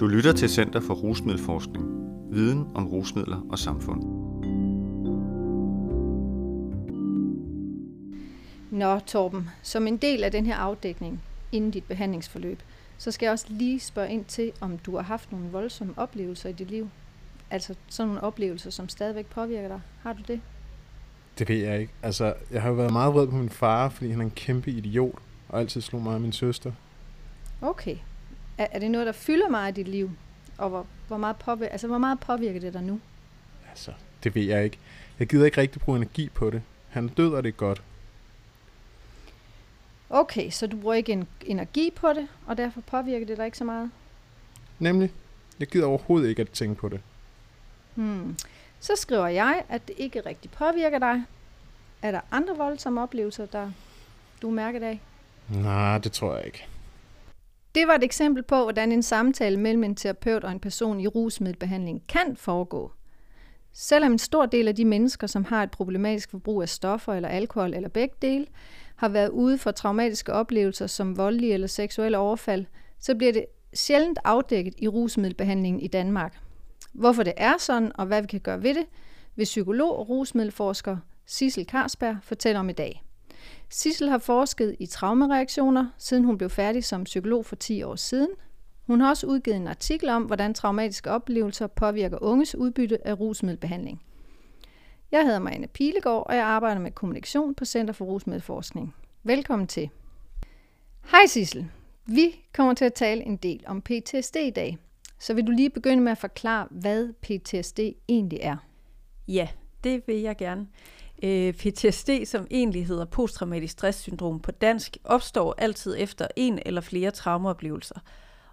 Du lytter til Center for Rusmiddelforskning. Viden om rusmidler og samfund. Nå, Torben, som en del af den her afdækning inden dit behandlingsforløb, så skal jeg også lige spørge ind til, om du har haft nogle voldsomme oplevelser i dit liv. Altså sådan nogle oplevelser, som stadigvæk påvirker dig. Har du det? Det ved jeg ikke. Altså, jeg har jo været meget vred på min far, fordi han er en kæmpe idiot, og altid slog mig og min søster. Okay. Er, er det noget, der fylder meget i dit liv? Og hvor, hvor, meget påvirker, altså, hvor meget påvirker det dig nu? Altså, det ved jeg ikke. Jeg gider ikke rigtig bruge energi på det. Han er død, og det er godt. Okay, så du bruger ikke en energi på det, og derfor påvirker det dig ikke så meget? Nemlig, jeg gider overhovedet ikke at tænke på det. Hmm. Så skriver jeg, at det ikke rigtig påvirker dig. Er der andre voldsomme oplevelser, der du mærker af? Nej, det tror jeg ikke. Det var et eksempel på, hvordan en samtale mellem en terapeut og en person i rusmiddelbehandling kan foregå. Selvom en stor del af de mennesker, som har et problematisk forbrug af stoffer eller alkohol eller begge dele, har været ude for traumatiske oplevelser som voldelige eller seksuelle overfald, så bliver det sjældent afdækket i rusmiddelbehandlingen i Danmark. Hvorfor det er sådan, og hvad vi kan gøre ved det, vil psykolog og rusmiddelforsker Sissel Karsberg fortælle om i dag. Sissel har forsket i traumereaktioner, siden hun blev færdig som psykolog for 10 år siden. Hun har også udgivet en artikel om, hvordan traumatiske oplevelser påvirker unges udbytte af rusmiddelbehandling. Jeg hedder Marianne Pilegaard, og jeg arbejder med kommunikation på Center for Rusmiddelforskning. Velkommen til. Hej Sissel. Vi kommer til at tale en del om PTSD i dag. Så vil du lige begynde med at forklare, hvad PTSD egentlig er? Ja, det vil jeg gerne. Øh, PTSD, som egentlig hedder posttraumatisk stresssyndrom på dansk, opstår altid efter en eller flere traumaoplevelser.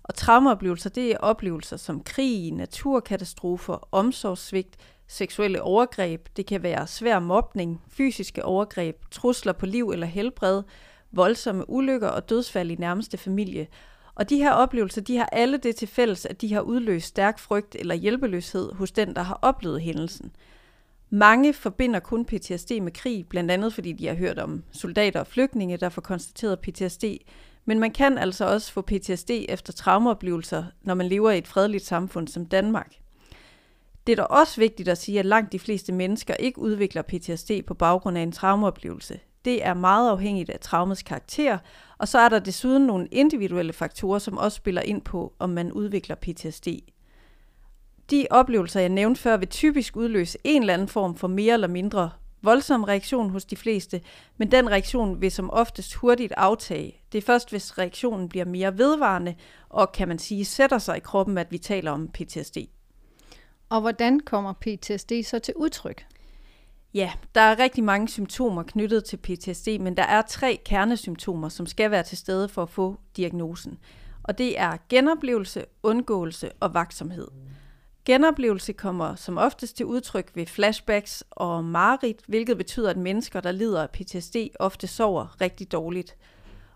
Og traumaoplevelser, det er oplevelser som krig, naturkatastrofer, omsorgssvigt, seksuelle overgreb, det kan være svær mobning, fysiske overgreb, trusler på liv eller helbred, voldsomme ulykker og dødsfald i nærmeste familie. Og de her oplevelser, de har alle det til fælles, at de har udløst stærk frygt eller hjælpeløshed hos den, der har oplevet hændelsen. Mange forbinder kun PTSD med krig, blandt andet fordi de har hørt om soldater og flygtninge, der får konstateret PTSD. Men man kan altså også få PTSD efter traumaoplevelser, når man lever i et fredeligt samfund som Danmark. Det er da også vigtigt at sige, at langt de fleste mennesker ikke udvikler PTSD på baggrund af en traumaoplevelse. Det er meget afhængigt af traumets karakter, og så er der desuden nogle individuelle faktorer, som også spiller ind på, om man udvikler PTSD. De oplevelser, jeg nævnte før, vil typisk udløse en eller anden form for mere eller mindre voldsom reaktion hos de fleste, men den reaktion vil som oftest hurtigt aftage. Det er først, hvis reaktionen bliver mere vedvarende og kan man sige sætter sig i kroppen, at vi taler om PTSD. Og hvordan kommer PTSD så til udtryk? Ja, der er rigtig mange symptomer knyttet til PTSD, men der er tre kernesymptomer, som skal være til stede for at få diagnosen. Og det er genoplevelse, undgåelse og vaksomhed. Genoplevelse kommer som oftest til udtryk ved flashbacks og mareridt, hvilket betyder, at mennesker, der lider af PTSD, ofte sover rigtig dårligt.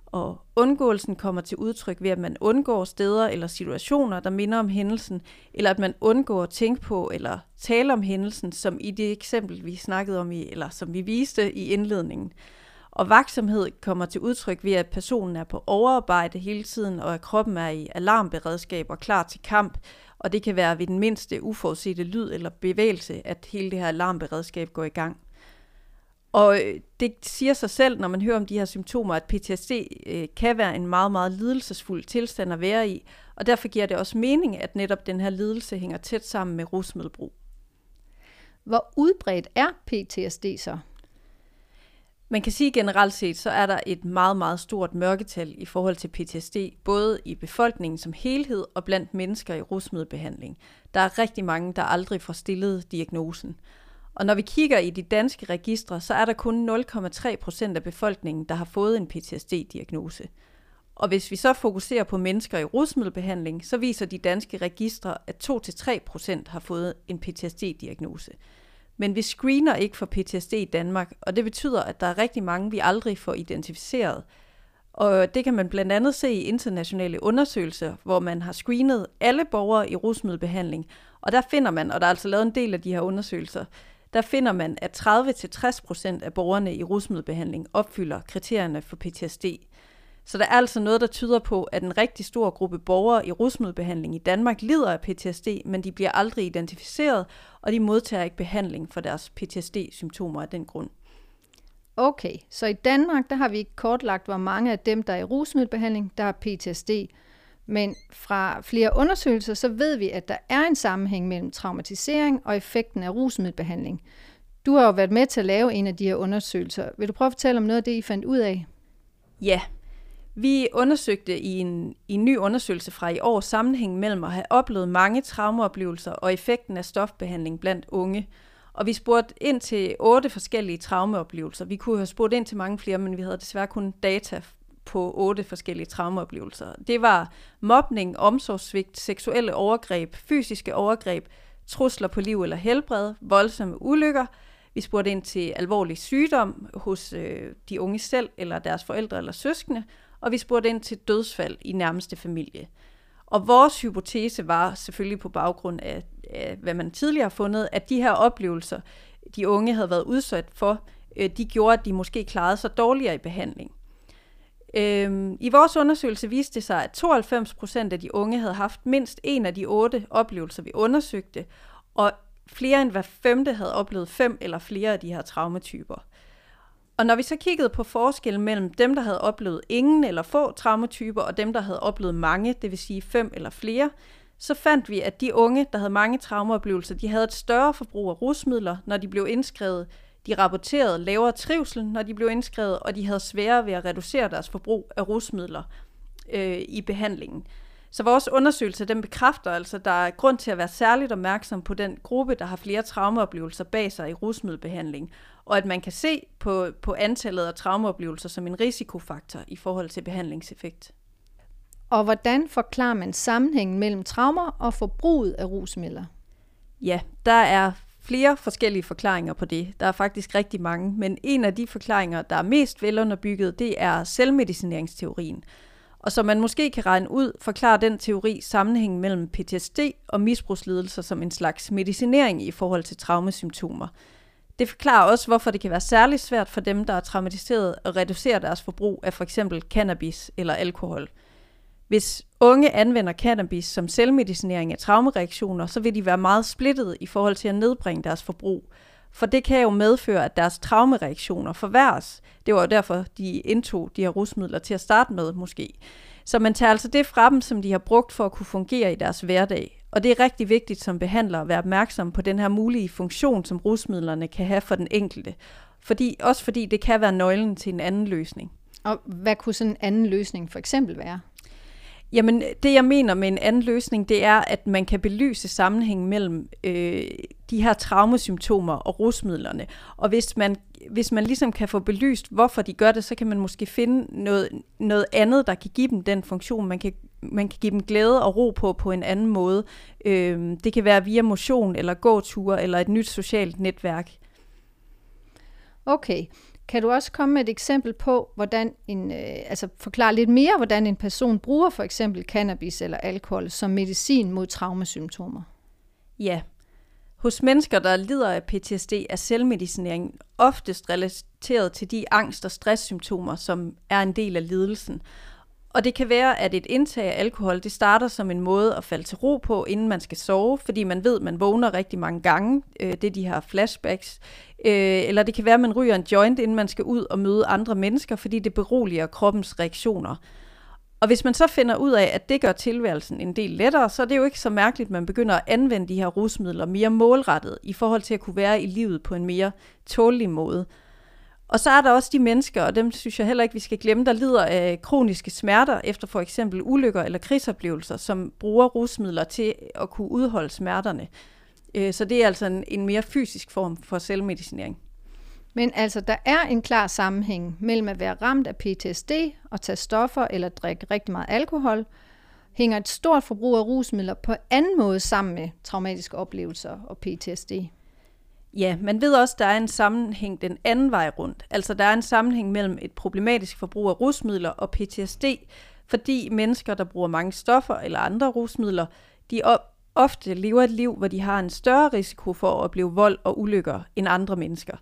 Og undgåelsen kommer til udtryk ved, at man undgår steder eller situationer, der minder om hændelsen, eller at man undgår at tænke på eller tale om hændelsen, som i det eksempel, vi snakkede om i, eller som vi viste i indledningen. Og vaksomhed kommer til udtryk ved, at personen er på overarbejde hele tiden, og at kroppen er i alarmberedskab og klar til kamp, og det kan være ved den mindste uforudsete lyd eller bevægelse, at hele det her alarmberedskab går i gang. Og øh, det siger sig selv, når man hører om de her symptomer, at PTSD øh, kan være en meget, meget lidelsesfuld tilstand at være i, og derfor giver det også mening, at netop den her lidelse hænger tæt sammen med rusmiddelbrug. Hvor udbredt er PTSD så? Man kan sige generelt set, så er der et meget, meget stort mørketal i forhold til PTSD, både i befolkningen som helhed og blandt mennesker i rusmiddelbehandling. Der er rigtig mange, der aldrig får stillet diagnosen. Og når vi kigger i de danske registre, så er der kun 0,3 procent af befolkningen, der har fået en PTSD-diagnose. Og hvis vi så fokuserer på mennesker i rusmiddelbehandling, så viser de danske registre, at 2-3 procent har fået en PTSD-diagnose. Men vi screener ikke for PTSD i Danmark, og det betyder, at der er rigtig mange, vi aldrig får identificeret. Og det kan man blandt andet se i internationale undersøgelser, hvor man har screenet alle borgere i rusmiddelbehandling. Og der finder man, og der er altså lavet en del af de her undersøgelser, der finder man, at 30-60% af borgerne i rusmiddelbehandling opfylder kriterierne for PTSD. Så der er altså noget, der tyder på, at en rigtig stor gruppe borgere i rusmiddelbehandling i Danmark lider af PTSD, men de bliver aldrig identificeret, og de modtager ikke behandling for deres PTSD-symptomer af den grund. Okay, så i Danmark der har vi ikke kortlagt, hvor mange af dem, der er i rusmiddelbehandling, der har PTSD. Men fra flere undersøgelser, så ved vi, at der er en sammenhæng mellem traumatisering og effekten af rusmiddelbehandling. Du har jo været med til at lave en af de her undersøgelser. Vil du prøve at fortælle om noget af det, I fandt ud af? Ja, vi undersøgte i en, i en ny undersøgelse fra i år sammenhængen mellem at have oplevet mange traumeoplevelser og effekten af stofbehandling blandt unge. Og vi spurgte ind til otte forskellige traumeoplevelser. Vi kunne have spurgt ind til mange flere, men vi havde desværre kun data på otte forskellige traumeoplevelser. Det var mobning, omsorgssvigt, seksuelle overgreb, fysiske overgreb, trusler på liv eller helbred, voldsomme ulykker. Vi spurgte ind til alvorlig sygdom hos øh, de unge selv, eller deres forældre eller søskende, og vi spurgte ind til dødsfald i nærmeste familie. Og vores hypotese var selvfølgelig på baggrund af, af hvad man tidligere har fundet, at de her oplevelser, de unge havde været udsat for, øh, de gjorde, at de måske klarede sig dårligere i behandling. Øhm, I vores undersøgelse viste det sig, at 92 procent af de unge havde haft mindst en af de otte oplevelser, vi undersøgte, og flere end hver femte havde oplevet fem eller flere af de her traumatyper. Og når vi så kiggede på forskellen mellem dem, der havde oplevet ingen eller få traumatyper, og dem, der havde oplevet mange, det vil sige fem eller flere, så fandt vi, at de unge, der havde mange traumaoplevelser, de havde et større forbrug af rusmidler, når de blev indskrevet. De rapporterede lavere trivsel, når de blev indskrevet, og de havde sværere ved at reducere deres forbrug af rusmidler øh, i behandlingen. Så vores undersøgelse den bekræfter altså, at der er grund til at være særligt opmærksom på den gruppe, der har flere traumaoplevelser bag sig i rusmiddelbehandling, og at man kan se på, på antallet af traumaoplevelser som en risikofaktor i forhold til behandlingseffekt. Og hvordan forklarer man sammenhængen mellem traumer og forbruget af rusmidler? Ja, der er flere forskellige forklaringer på det. Der er faktisk rigtig mange, men en af de forklaringer, der er mest velunderbygget, det er selvmedicineringsteorien. Og som man måske kan regne ud, forklarer den teori sammenhængen mellem PTSD og misbrugslidelser som en slags medicinering i forhold til traumesymptomer. Det forklarer også, hvorfor det kan være særligt svært for dem, der er traumatiseret, at reducere deres forbrug af f.eks. cannabis eller alkohol. Hvis unge anvender cannabis som selvmedicinering af traumereaktioner, så vil de være meget splittet i forhold til at nedbringe deres forbrug. For det kan jo medføre, at deres traumereaktioner forværres. Det var jo derfor, de indtog de her rusmidler til at starte med, måske. Så man tager altså det fra dem, som de har brugt for at kunne fungere i deres hverdag. Og det er rigtig vigtigt som behandler at være opmærksom på den her mulige funktion, som rusmidlerne kan have for den enkelte. Fordi, også fordi det kan være nøglen til en anden løsning. Og hvad kunne sådan en anden løsning for eksempel være? Jamen, det jeg mener med en anden løsning, det er, at man kan belyse sammenhængen mellem øh, de her traumesymptomer og rusmidlerne. Og hvis man, hvis man ligesom kan få belyst, hvorfor de gør det, så kan man måske finde noget, noget andet, der kan give dem den funktion. Man kan, man kan give dem glæde og ro på på en anden måde. Øh, det kan være via motion eller gåture eller et nyt socialt netværk. Okay, kan du også komme med et eksempel på, hvordan en, øh, altså forklare lidt mere, hvordan en person bruger for eksempel cannabis eller alkohol som medicin mod traumesymptomer? Ja. Hos mennesker, der lider af PTSD, er selvmedicinering oftest relateret til de angst- og stresssymptomer, som er en del af lidelsen. Og det kan være, at et indtag af alkohol, det starter som en måde at falde til ro på, inden man skal sove, fordi man ved, at man vågner rigtig mange gange. Øh, det er de her flashbacks. Øh, eller det kan være, at man ryger en joint, inden man skal ud og møde andre mennesker, fordi det beroliger kroppens reaktioner. Og hvis man så finder ud af, at det gør tilværelsen en del lettere, så er det jo ikke så mærkeligt, at man begynder at anvende de her rusmidler mere målrettet i forhold til at kunne være i livet på en mere tålig måde. Og så er der også de mennesker, og dem synes jeg heller ikke, vi skal glemme, der lider af kroniske smerter efter for eksempel ulykker eller krigsoplevelser, som bruger rusmidler til at kunne udholde smerterne. Øh, så det er altså en, en mere fysisk form for selvmedicinering. Men altså, der er en klar sammenhæng mellem at være ramt af PTSD og tage stoffer eller drikke rigtig meget alkohol, hænger et stort forbrug af rusmidler på anden måde sammen med traumatiske oplevelser og PTSD. Ja, man ved også, at der er en sammenhæng den anden vej rundt. Altså der er en sammenhæng mellem et problematisk forbrug af rusmidler og PTSD, fordi mennesker, der bruger mange stoffer eller andre rusmidler, de ofte lever et liv, hvor de har en større risiko for at opleve vold og ulykker end andre mennesker.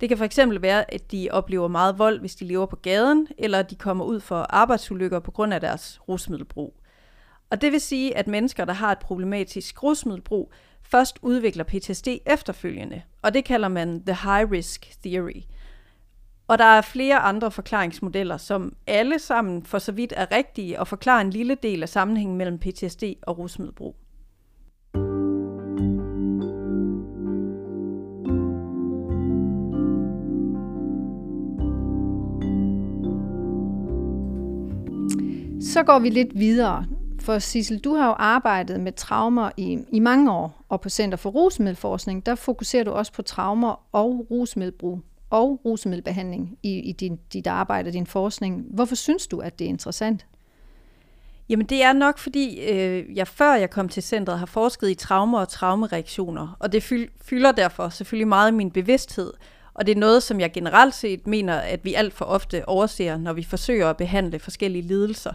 Det kan fx være, at de oplever meget vold, hvis de lever på gaden, eller at de kommer ud for arbejdsulykker på grund af deres rusmiddelbrug. Og det vil sige, at mennesker, der har et problematisk rusmiddelbrug, først udvikler PTSD efterfølgende, og det kalder man the high risk theory. Og der er flere andre forklaringsmodeller, som alle sammen for så vidt er rigtige og forklarer en lille del af sammenhængen mellem PTSD og rusmiddelbrug. Så går vi lidt videre. For Sissel, du har jo arbejdet med traumer i, i mange år, og på Center for Rusmiddelforskning, der fokuserer du også på traumer og rusmiddelbrug og rusmiddelbehandling i, i din, dit arbejde og din forskning. Hvorfor synes du, at det er interessant? Jamen det er nok, fordi øh, jeg før jeg kom til centret har forsket i traumer og traumereaktioner, og det fylder derfor selvfølgelig meget i min bevidsthed. Og det er noget, som jeg generelt set mener, at vi alt for ofte overser, når vi forsøger at behandle forskellige lidelser.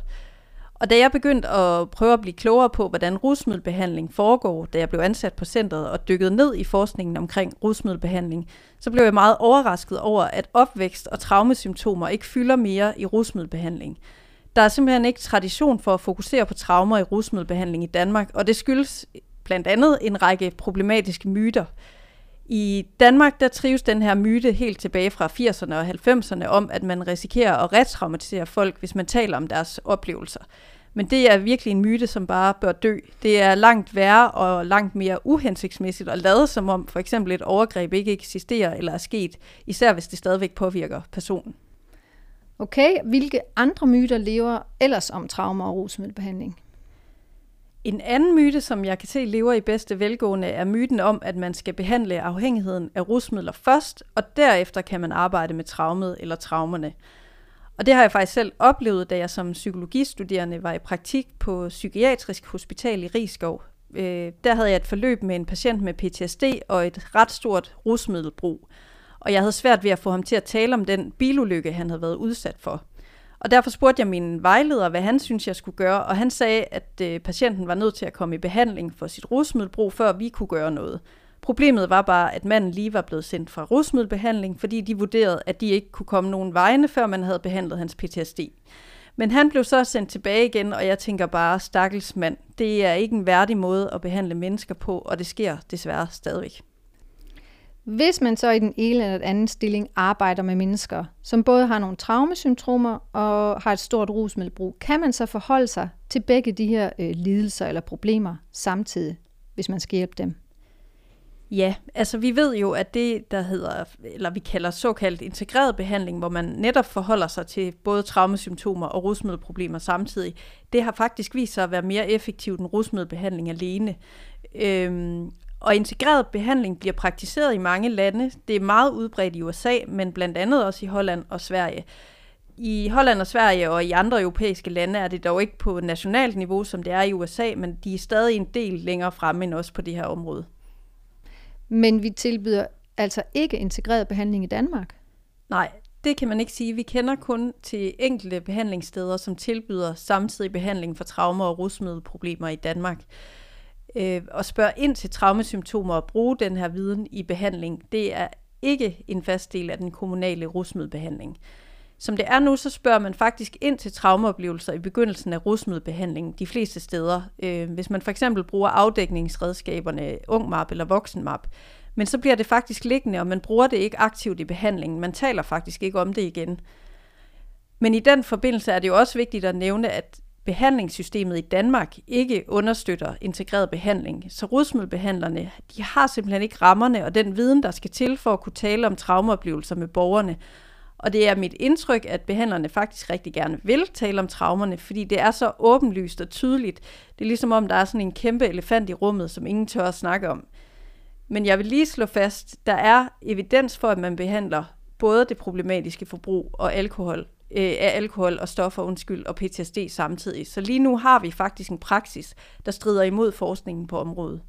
Og da jeg begyndte at prøve at blive klogere på, hvordan rusmiddelbehandling foregår, da jeg blev ansat på centret og dykkede ned i forskningen omkring rusmiddelbehandling, så blev jeg meget overrasket over, at opvækst og traumesymptomer ikke fylder mere i rusmiddelbehandling. Der er simpelthen ikke tradition for at fokusere på traumer i rusmiddelbehandling i Danmark, og det skyldes blandt andet en række problematiske myter. I Danmark der trives den her myte helt tilbage fra 80'erne og 90'erne om, at man risikerer at retraumatisere folk, hvis man taler om deres oplevelser. Men det er virkelig en myte, som bare bør dø. Det er langt værre og langt mere uhensigtsmæssigt at lade som om for eksempel et overgreb ikke eksisterer eller er sket, især hvis det stadigvæk påvirker personen. Okay, hvilke andre myter lever ellers om traumer og rusmiddelbehandling? En anden myte, som jeg kan se lever i bedste velgående, er myten om, at man skal behandle afhængigheden af rusmidler først, og derefter kan man arbejde med traumet eller traumerne. Og det har jeg faktisk selv oplevet, da jeg som psykologistuderende var i praktik på Psykiatrisk Hospital i Rigskov. Øh, der havde jeg et forløb med en patient med PTSD og et ret stort rusmiddelbrug. Og jeg havde svært ved at få ham til at tale om den bilulykke, han havde været udsat for. Og derfor spurgte jeg min vejleder, hvad han synes, jeg skulle gøre, og han sagde, at øh, patienten var nødt til at komme i behandling for sit rusmiddelbrug, før vi kunne gøre noget. Problemet var bare, at manden lige var blevet sendt fra rusmiddelbehandling, fordi de vurderede, at de ikke kunne komme nogen vegne, før man havde behandlet hans PTSD. Men han blev så sendt tilbage igen, og jeg tænker bare, stakkels mand, det er ikke en værdig måde at behandle mennesker på, og det sker desværre stadigvæk. Hvis man så i den ene eller den anden stilling arbejder med mennesker, som både har nogle traumesymptomer og har et stort rusmiddelbrug, kan man så forholde sig til begge de her øh, lidelser eller problemer samtidig, hvis man skal hjælpe dem? Ja, altså vi ved jo, at det, der hedder, eller vi kalder såkaldt integreret behandling, hvor man netop forholder sig til både traumesymptomer og rusmiddelproblemer samtidig, det har faktisk vist sig at være mere effektivt end rusmiddelbehandling alene. Øhm, og integreret behandling bliver praktiseret i mange lande. Det er meget udbredt i USA, men blandt andet også i Holland og Sverige. I Holland og Sverige og i andre europæiske lande er det dog ikke på nationalt niveau, som det er i USA, men de er stadig en del længere fremme end os på det her område. Men vi tilbyder altså ikke integreret behandling i Danmark? Nej, det kan man ikke sige. Vi kender kun til enkelte behandlingssteder, som tilbyder samtidig behandling for traumer og rusmiddelproblemer i Danmark. Øh, og spørge ind til traumesymptomer og bruge den her viden i behandling, det er ikke en fast del af den kommunale rusmiddelbehandling. Som det er nu, så spørger man faktisk ind til traumeoplevelser i begyndelsen af rusmiddelbehandlingen de fleste steder. Øh, hvis man for eksempel bruger afdækningsredskaberne UngMap eller VoksenMap, men så bliver det faktisk liggende, og man bruger det ikke aktivt i behandlingen. Man taler faktisk ikke om det igen. Men i den forbindelse er det jo også vigtigt at nævne, at behandlingssystemet i Danmark ikke understøtter integreret behandling. Så rusmiddelbehandlerne, de har simpelthen ikke rammerne og den viden, der skal til for at kunne tale om traumeoplevelser med borgerne. Og det er mit indtryk, at behandlerne faktisk rigtig gerne vil tale om traumerne, fordi det er så åbenlyst og tydeligt. Det er ligesom om, der er sådan en kæmpe elefant i rummet, som ingen tør at snakke om. Men jeg vil lige slå fast, der er evidens for, at man behandler både det problematiske forbrug og alkohol øh, af alkohol og stoffer, undskyld, og PTSD samtidig. Så lige nu har vi faktisk en praksis, der strider imod forskningen på området.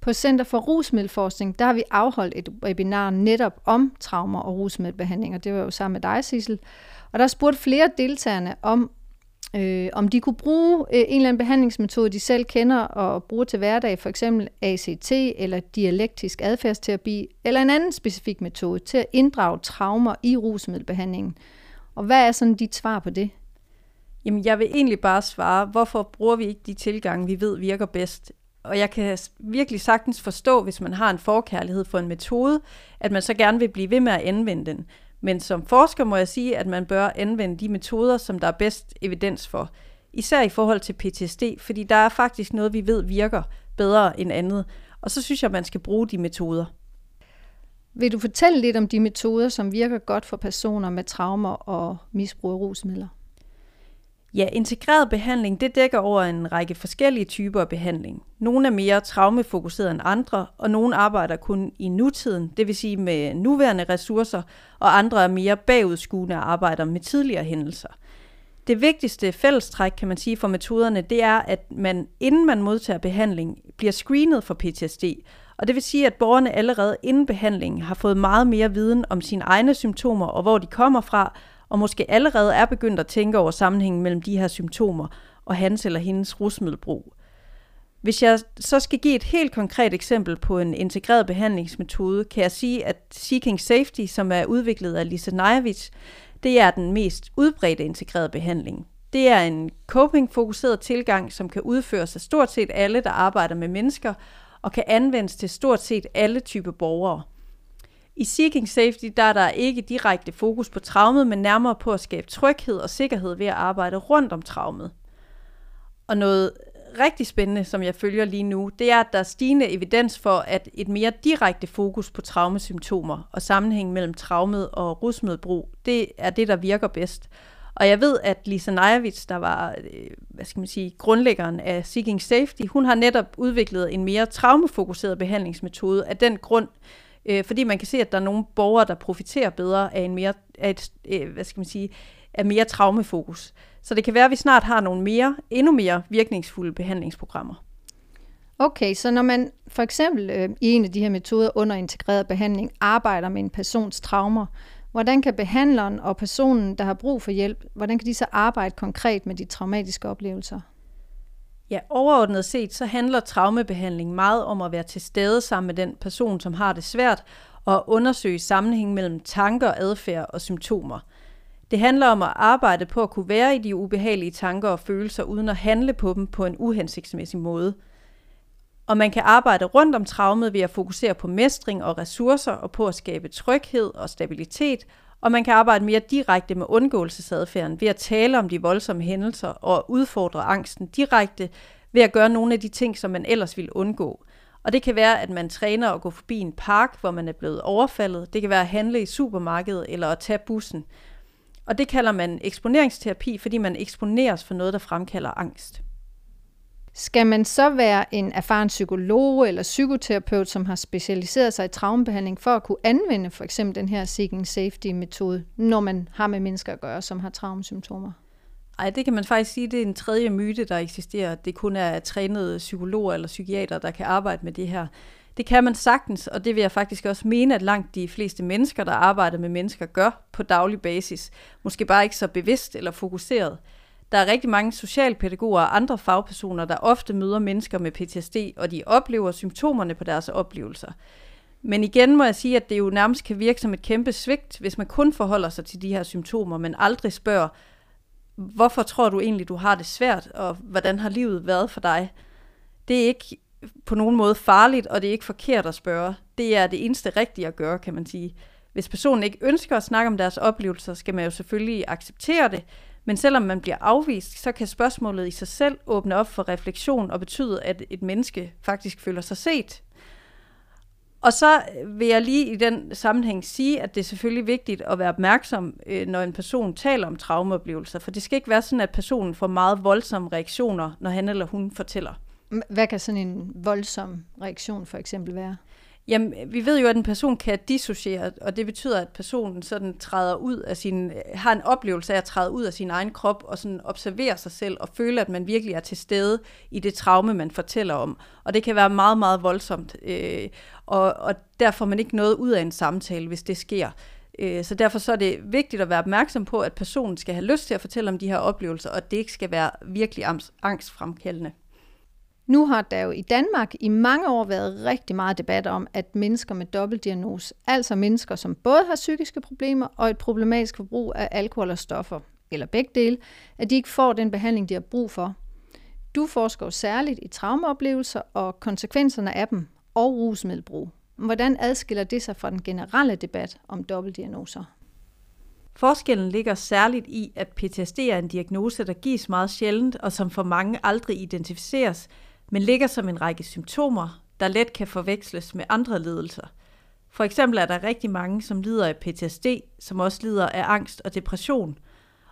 På Center for Rusmiddelforskning, der har vi afholdt et webinar netop om traumer og rusmiddelbehandling, og det var jo sammen med dig, Sissel. Og der spurgte flere deltagerne om, øh, om de kunne bruge øh, en eller anden behandlingsmetode, de selv kender og bruger til hverdag, for eksempel ACT eller dialektisk adfærdsterapi, eller en anden specifik metode til at inddrage traumer i rusmiddelbehandlingen. Og hvad er sådan dit svar på det? Jamen, jeg vil egentlig bare svare, hvorfor bruger vi ikke de tilgange, vi ved virker bedst? Og jeg kan virkelig sagtens forstå, hvis man har en forkærlighed for en metode, at man så gerne vil blive ved med at anvende den. Men som forsker må jeg sige, at man bør anvende de metoder, som der er bedst evidens for. Især i forhold til PTSD, fordi der er faktisk noget, vi ved virker bedre end andet. Og så synes jeg, at man skal bruge de metoder. Vil du fortælle lidt om de metoder, som virker godt for personer med traumer og misbrug af rusmidler? Ja, integreret behandling det dækker over en række forskellige typer af behandling. Nogle er mere traumefokuseret end andre, og nogle arbejder kun i nutiden, det vil sige med nuværende ressourcer, og andre er mere bagudskuende og arbejder med tidligere hændelser. Det vigtigste fællestræk, kan man sige, for metoderne, det er, at man, inden man modtager behandling, bliver screenet for PTSD. Og det vil sige, at borgerne allerede inden behandlingen har fået meget mere viden om sine egne symptomer og hvor de kommer fra, og måske allerede er begyndt at tænke over sammenhængen mellem de her symptomer og hans eller hendes rusmiddelbrug. Hvis jeg så skal give et helt konkret eksempel på en integreret behandlingsmetode, kan jeg sige, at Seeking Safety, som er udviklet af Lisa Najevich, det er den mest udbredte integrerede behandling. Det er en coping-fokuseret tilgang, som kan udføres af stort set alle, der arbejder med mennesker, og kan anvendes til stort set alle typer borgere. I Seeking Safety der er der ikke direkte fokus på traumet, men nærmere på at skabe tryghed og sikkerhed ved at arbejde rundt om traumet. Og noget rigtig spændende, som jeg følger lige nu, det er, at der er stigende evidens for, at et mere direkte fokus på traumesymptomer og sammenhæng mellem traumet og rusmiddelbrug, det er det, der virker bedst. Og jeg ved, at Lisa Najevits, der var øh, hvad skal man sige, grundlæggeren af Seeking Safety, hun har netop udviklet en mere traumefokuseret behandlingsmetode af den grund, øh, fordi man kan se, at der er nogle borgere, der profiterer bedre af en mere, af et, øh, hvad skal man sige, af mere traumefokus. Så det kan være, at vi snart har nogle mere, endnu mere virkningsfulde behandlingsprogrammer. Okay, så når man for eksempel øh, i en af de her metoder under integreret behandling arbejder med en persons traumer, hvordan kan behandleren og personen, der har brug for hjælp, hvordan kan de så arbejde konkret med de traumatiske oplevelser? Ja, overordnet set så handler traumebehandling meget om at være til stede sammen med den person, som har det svært, og undersøge sammenhæng mellem tanker, adfærd og symptomer. Det handler om at arbejde på at kunne være i de ubehagelige tanker og følelser, uden at handle på dem på en uhensigtsmæssig måde. Og man kan arbejde rundt om traumet ved at fokusere på mestring og ressourcer og på at skabe tryghed og stabilitet, og man kan arbejde mere direkte med undgåelsesadfærden ved at tale om de voldsomme hændelser og udfordre angsten direkte ved at gøre nogle af de ting, som man ellers ville undgå. Og det kan være, at man træner at gå forbi en park, hvor man er blevet overfaldet. Det kan være at handle i supermarkedet eller at tage bussen. Og det kalder man eksponeringsterapi, fordi man eksponeres for noget, der fremkalder angst. Skal man så være en erfaren psykolog eller psykoterapeut, som har specialiseret sig i traumebehandling, for at kunne anvende for eksempel den her Seeking Safety-metode, når man har med mennesker at gøre, som har traumesymptomer? Ej, det kan man faktisk sige, det er en tredje myte, der eksisterer. Det kun er trænede psykologer eller psykiater, der kan arbejde med det her. Det kan man sagtens, og det vil jeg faktisk også mene, at langt de fleste mennesker, der arbejder med mennesker, gør på daglig basis. Måske bare ikke så bevidst eller fokuseret. Der er rigtig mange socialpædagoger og andre fagpersoner, der ofte møder mennesker med PTSD, og de oplever symptomerne på deres oplevelser. Men igen må jeg sige, at det jo nærmest kan virke som et kæmpe svigt, hvis man kun forholder sig til de her symptomer, men aldrig spørger, hvorfor tror du egentlig, du har det svært, og hvordan har livet været for dig? Det er ikke på nogen måde farligt, og det er ikke forkert at spørge. Det er det eneste rigtige at gøre, kan man sige. Hvis personen ikke ønsker at snakke om deres oplevelser, skal man jo selvfølgelig acceptere det, men selvom man bliver afvist, så kan spørgsmålet i sig selv åbne op for refleksion og betyde, at et menneske faktisk føler sig set. Og så vil jeg lige i den sammenhæng sige, at det er selvfølgelig vigtigt at være opmærksom, øh, når en person taler om traumeoplevelser, for det skal ikke være sådan, at personen får meget voldsomme reaktioner, når han eller hun fortæller. Hvad kan sådan en voldsom reaktion for eksempel være? Jamen, vi ved jo, at en person kan dissociere, og det betyder, at personen sådan træder ud af sin, har en oplevelse af at træde ud af sin egen krop, og sådan observere sig selv, og føle, at man virkelig er til stede i det traume, man fortæller om. Og det kan være meget, meget voldsomt, øh, og, og derfor får man ikke noget ud af en samtale, hvis det sker. Øh, så derfor så er det vigtigt at være opmærksom på, at personen skal have lyst til at fortælle om de her oplevelser, og det ikke skal være virkelig angstfremkaldende. Nu har der jo i Danmark i mange år været rigtig meget debat om, at mennesker med dobbeltdiagnose, altså mennesker, som både har psykiske problemer og et problematisk forbrug af alkohol og stoffer, eller begge dele, at de ikke får den behandling, de har brug for. Du forsker jo særligt i traumeoplevelser og konsekvenserne af dem og rusmiddelbrug. Hvordan adskiller det sig fra den generelle debat om dobbeltdiagnoser? Forskellen ligger særligt i, at PTSD er en diagnose, der gives meget sjældent og som for mange aldrig identificeres, men ligger som en række symptomer, der let kan forveksles med andre lidelser. For eksempel er der rigtig mange, som lider af PTSD, som også lider af angst og depression.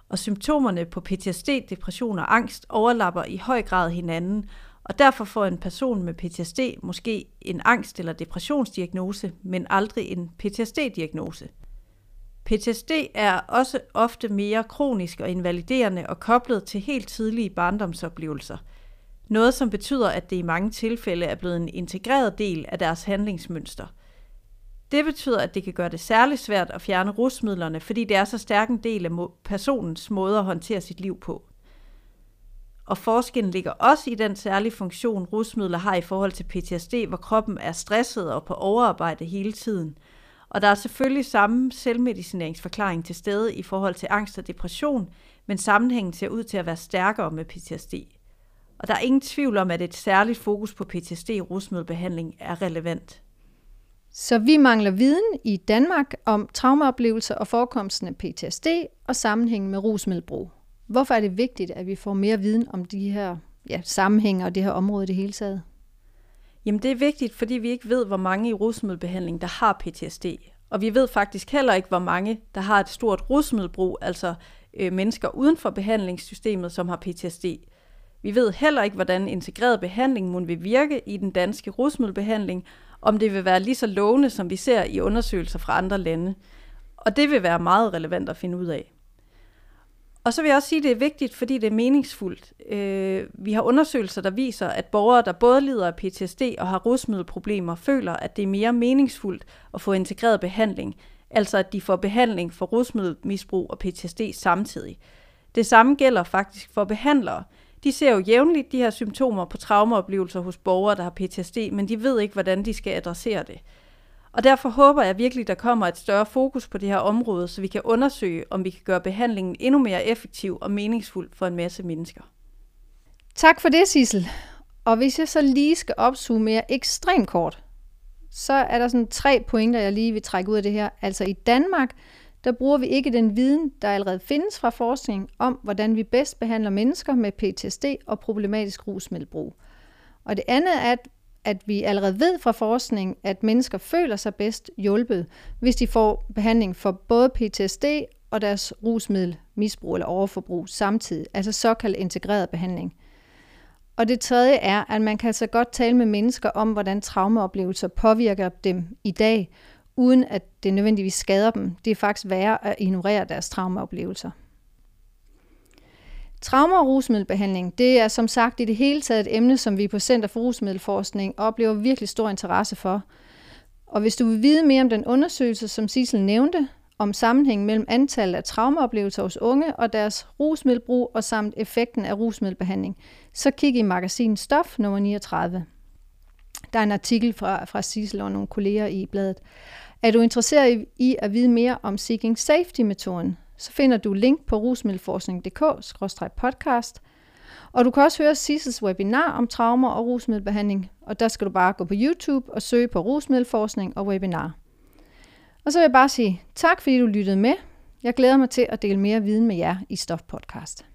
Og symptomerne på PTSD, depression og angst overlapper i høj grad hinanden, og derfor får en person med PTSD måske en angst- eller depressionsdiagnose, men aldrig en PTSD-diagnose. PTSD er også ofte mere kronisk og invaliderende og koblet til helt tidlige barndomsoplevelser – noget, som betyder, at det i mange tilfælde er blevet en integreret del af deres handlingsmønster. Det betyder, at det kan gøre det særligt svært at fjerne rusmidlerne, fordi det er så stærk en del af personens måde at håndtere sit liv på. Og forskellen ligger også i den særlige funktion, rusmidler har i forhold til PTSD, hvor kroppen er stresset og på overarbejde hele tiden. Og der er selvfølgelig samme selvmedicineringsforklaring til stede i forhold til angst og depression, men sammenhængen ser ud til at være stærkere med PTSD. Og der er ingen tvivl om, at et særligt fokus på PTSD i rusmiddelbehandling er relevant. Så vi mangler viden i Danmark om traumaoplevelser og forekomsten af PTSD og sammenhængen med rusmiddelbrug. Hvorfor er det vigtigt, at vi får mere viden om de her ja, sammenhænge og det her område i det hele taget? Jamen det er vigtigt, fordi vi ikke ved, hvor mange i rusmiddelbehandling, der har PTSD. Og vi ved faktisk heller ikke, hvor mange, der har et stort rusmiddelbrug, altså øh, mennesker uden for behandlingssystemet, som har PTSD. Vi ved heller ikke, hvordan integreret behandling må vil virke i den danske rusmiddelbehandling, om det vil være lige så lovende, som vi ser i undersøgelser fra andre lande. Og det vil være meget relevant at finde ud af. Og så vil jeg også sige, at det er vigtigt, fordi det er meningsfuldt. Øh, vi har undersøgelser, der viser, at borgere, der både lider af PTSD og har rusmiddelproblemer, føler, at det er mere meningsfuldt at få integreret behandling, altså at de får behandling for rusmiddelmisbrug og PTSD samtidig. Det samme gælder faktisk for behandlere. De ser jo jævnligt de her symptomer på traumaoplevelser hos borgere, der har PTSD, men de ved ikke, hvordan de skal adressere det. Og derfor håber jeg virkelig, der kommer et større fokus på det her område, så vi kan undersøge, om vi kan gøre behandlingen endnu mere effektiv og meningsfuld for en masse mennesker. Tak for det, Sissel. Og hvis jeg så lige skal opsummere ekstremt kort, så er der sådan tre pointer, jeg lige vil trække ud af det her. Altså i Danmark, der bruger vi ikke den viden, der allerede findes fra forskning om, hvordan vi bedst behandler mennesker med PTSD og problematisk rusmiddelbrug. Og det andet er, at, at vi allerede ved fra forskning, at mennesker føler sig bedst hjulpet, hvis de får behandling for både PTSD og deres rusmiddelmisbrug eller overforbrug samtidig, altså såkaldt integreret behandling. Og det tredje er, at man kan så godt tale med mennesker om, hvordan traumeoplevelser påvirker dem i dag, uden at det nødvendigvis skader dem. Det er faktisk værre at ignorere deres traumaoplevelser. Trauma- og rusmiddelbehandling, det er som sagt i det hele taget et emne, som vi på Center for Rusmiddelforskning oplever virkelig stor interesse for. Og hvis du vil vide mere om den undersøgelse, som Sissel nævnte, om sammenhængen mellem antallet af traumaoplevelser hos unge og deres rusmiddelbrug og samt effekten af rusmiddelbehandling, så kig i magasinet Stof nummer 39. Der er en artikel fra, fra Sissel og nogle kolleger i bladet. Er du interesseret i at vide mere om Seeking Safety-metoden, så finder du link på rusmiddelforskning.dk-podcast. Og du kan også høre Sissels webinar om traumer og rusmiddelbehandling, og der skal du bare gå på YouTube og søge på rusmiddelforskning og webinar. Og så vil jeg bare sige tak, fordi du lyttede med. Jeg glæder mig til at dele mere viden med jer i Stof Podcast.